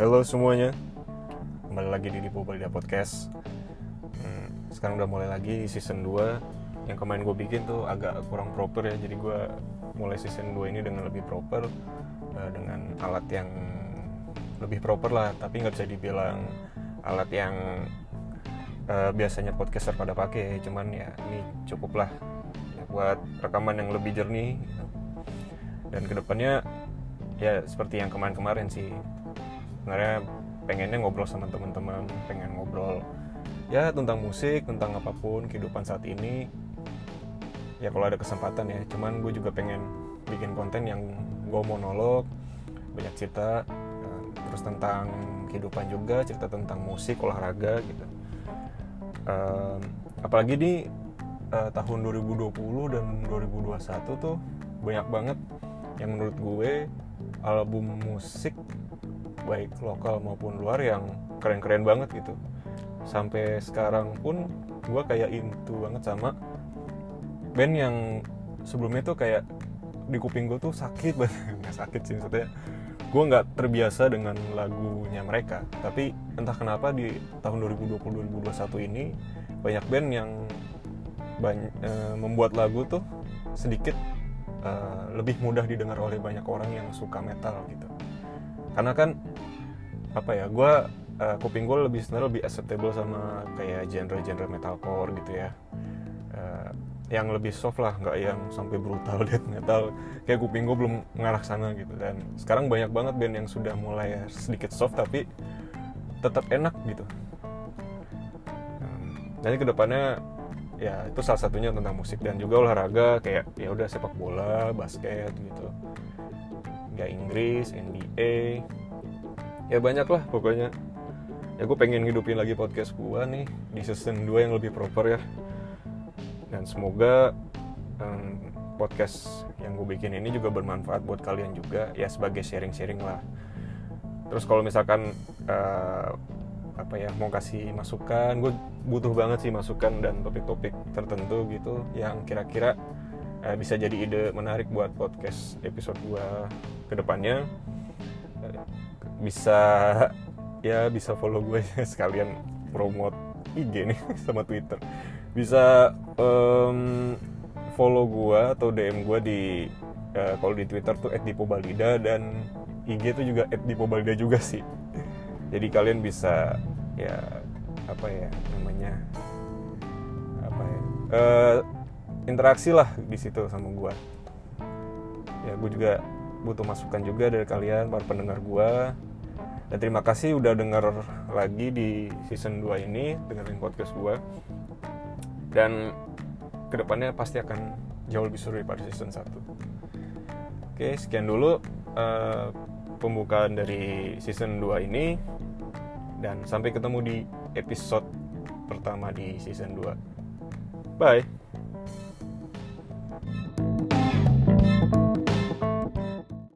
Halo semuanya. Kembali lagi di Dipo Balida Podcast. Hmm, Sekarang udah mulai lagi season 2 Yang kemarin gue bikin tuh agak kurang proper ya. Jadi gue mulai season 2 ini dengan lebih proper uh, Dengan alat yang lebih proper lah. Tapi nggak bisa dibilang alat yang uh, biasanya podcaster pada pakai. Cuman ya ini cukup lah Buat rekaman yang lebih jernih. Dan ke depannya ya seperti yang kemarin-kemarin sih sebenarnya pengennya ngobrol sama teman-teman pengen ngobrol ya tentang musik tentang apa pun kehidupan saat ini. Ya kalau ada kesempatan ya cuman gue juga pengen bikin konten yang gue monolog banyak cerita eh, terus tentang kehidupan juga cerita tentang musik olahraga gitu. Um, apalagi di uh, tahun 2020 dan 2021 tuh banyak banget yang menurut gue album musik baik lokal maupun luar yang keren-keren banget gitu. Sampai sekarang pun gue kayak into banget sama band yang sebelumnya tuh kayak di kuping gue tuh sakit banget. Sakit sih maksudnya. Gue nggak terbiasa dengan lagunya mereka. Tapi entah kenapa di tahun 2020-2021 ini banyak band yang banyak, e, membuat lagu tuh sedikit e, lebih mudah didengar oleh banyak orang yang suka metal gitu karena kan apa ya gue uh, kuping gue lebih sebenarnya lebih acceptable sama kayak genre-genre metalcore gitu ya. Uh, yang lebih soft lah nggak yang sampai brutal death metal. Kayak kuping gue belum mengarah sana gitu. Dan sekarang banyak banget band yang sudah mulai sedikit soft tapi tetap enak gitu. Jadi ke depannya ya itu salah satunya tentang musik dan juga olahraga kayak ya udah sepak bola basket gitu. Liga Inggris NBA ya banyak lah pokoknya. Ya gue pengen hidupin lagi podcast gue nih di season 2 yang lebih proper ya. Dan semoga um, podcast yang gue bikin ini juga bermanfaat buat kalian juga ya sebagai sharing-sharing lah. Terus kalau misalkan uh, apa ya mau kasih masukan. Gue butuh banget sih masukan dan topik-topik tertentu gitu yang kira-kira uh, bisa jadi ide menarik buat podcast episode gue ke depannya bisa ya bisa follow gue sekalian promote IG nih sama Twitter. Bisa um, follow gue atau DM gue di uh, kalau di Twitter tuh @dipobalida dan IG tuh juga @dipobalida juga sih jadi kalian bisa ya apa ya namanya apa ya uh, interaksi lah di situ sama gue ya gue juga butuh masukan juga dari kalian para pendengar gue dan terima kasih udah denger lagi di season 2 ini dengerin podcast gue dan ke depannya pasti akan jauh lebih seru daripada season 1 oke sekian dulu. Uh, pembukaan dari season 2 ini. Dan sampai ketemu di episode pertama di season 2 bye